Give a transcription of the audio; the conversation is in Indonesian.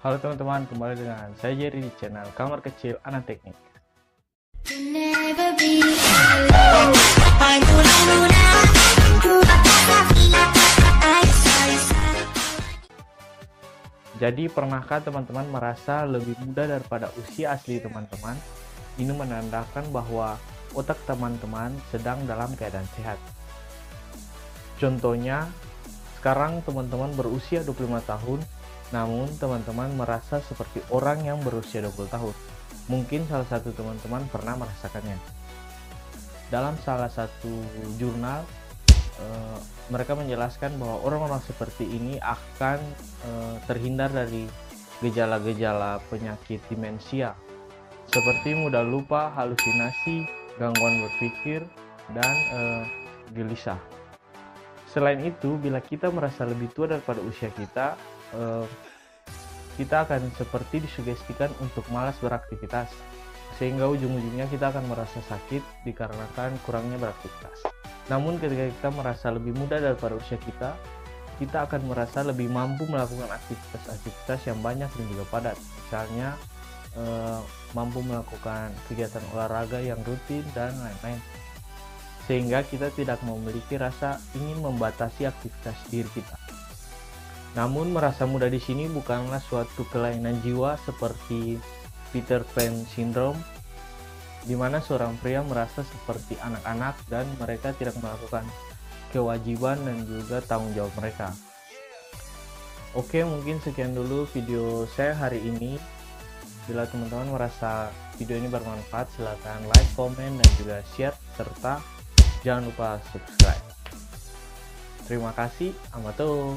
Halo teman-teman, kembali dengan saya Jerry di channel Kamar Kecil Anak Teknik. Jadi pernahkah teman-teman merasa lebih muda daripada usia asli teman-teman? Ini menandakan bahwa otak teman-teman sedang dalam keadaan sehat. Contohnya, sekarang teman-teman berusia 25 tahun, namun teman-teman merasa seperti orang yang berusia 20 tahun. Mungkin salah satu teman-teman pernah merasakannya. Dalam salah satu jurnal, eh, mereka menjelaskan bahwa orang-orang seperti ini akan eh, terhindar dari gejala-gejala penyakit demensia seperti mudah lupa, halusinasi, gangguan berpikir, dan eh, gelisah. Selain itu, bila kita merasa lebih tua daripada usia kita, eh, kita akan seperti disugestikan untuk malas beraktivitas, sehingga ujung-ujungnya kita akan merasa sakit dikarenakan kurangnya beraktivitas. Namun ketika kita merasa lebih muda daripada usia kita, kita akan merasa lebih mampu melakukan aktivitas-aktivitas yang banyak dan juga padat. Misalnya, eh, mampu melakukan kegiatan olahraga yang rutin dan lain-lain. Sehingga kita tidak memiliki rasa ingin membatasi aktivitas diri kita. Namun merasa muda di sini bukanlah suatu kelainan jiwa seperti Peter Pan syndrome di mana seorang pria merasa seperti anak-anak dan mereka tidak melakukan kewajiban dan juga tanggung jawab mereka. Oke, mungkin sekian dulu video saya hari ini. Bila teman-teman merasa video ini bermanfaat, silahkan like, komen, dan juga share, serta jangan lupa subscribe. Terima kasih, amato.